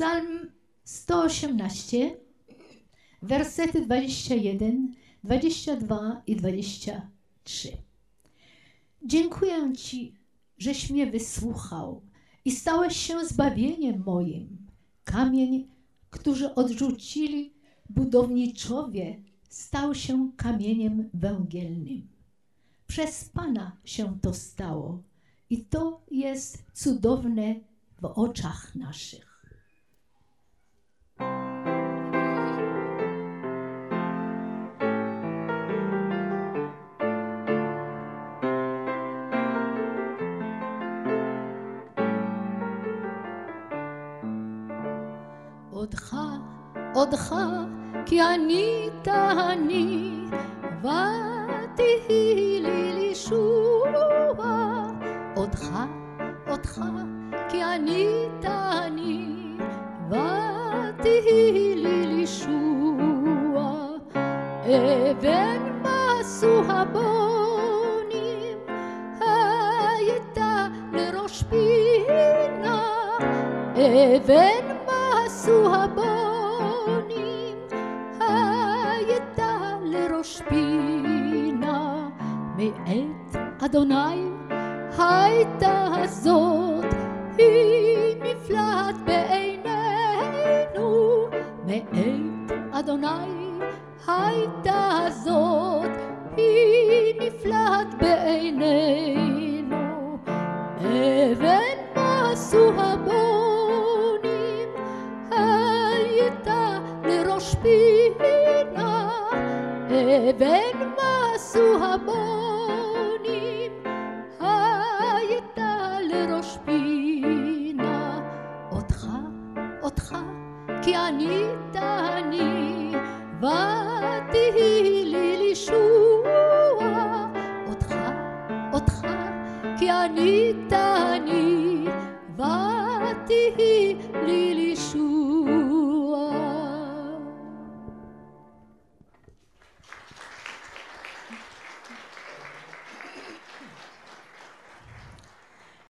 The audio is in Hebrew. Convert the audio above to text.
Psalm 118, wersety 21, 22 i 23. Dziękuję Ci, żeś mnie wysłuchał i stałeś się zbawieniem moim. Kamień, który odrzucili budowniczowie, stał się kamieniem węgielnym. Przez Pana się to stało i to jest cudowne w oczach naszych. אותך, אותך, כי אני, ותהי לי לישוע. אותך, אותך, כי אני, ותהי לי לישוע. אבן מסו הבונים, הייתה לראש פינה. אבן עשו הבונים, הייתה לראש פינה. מאת אדוני הייתה זאת, היא נפלאת בעינינו. מאת אדוני הייתה זאת, פינה, אבן מסו הבונים, הייתה לראש פינה. אותך, אותך, כי אני, ותהי לי לישוע. אותך, אותך, כי אני, ותהי לי לישוע.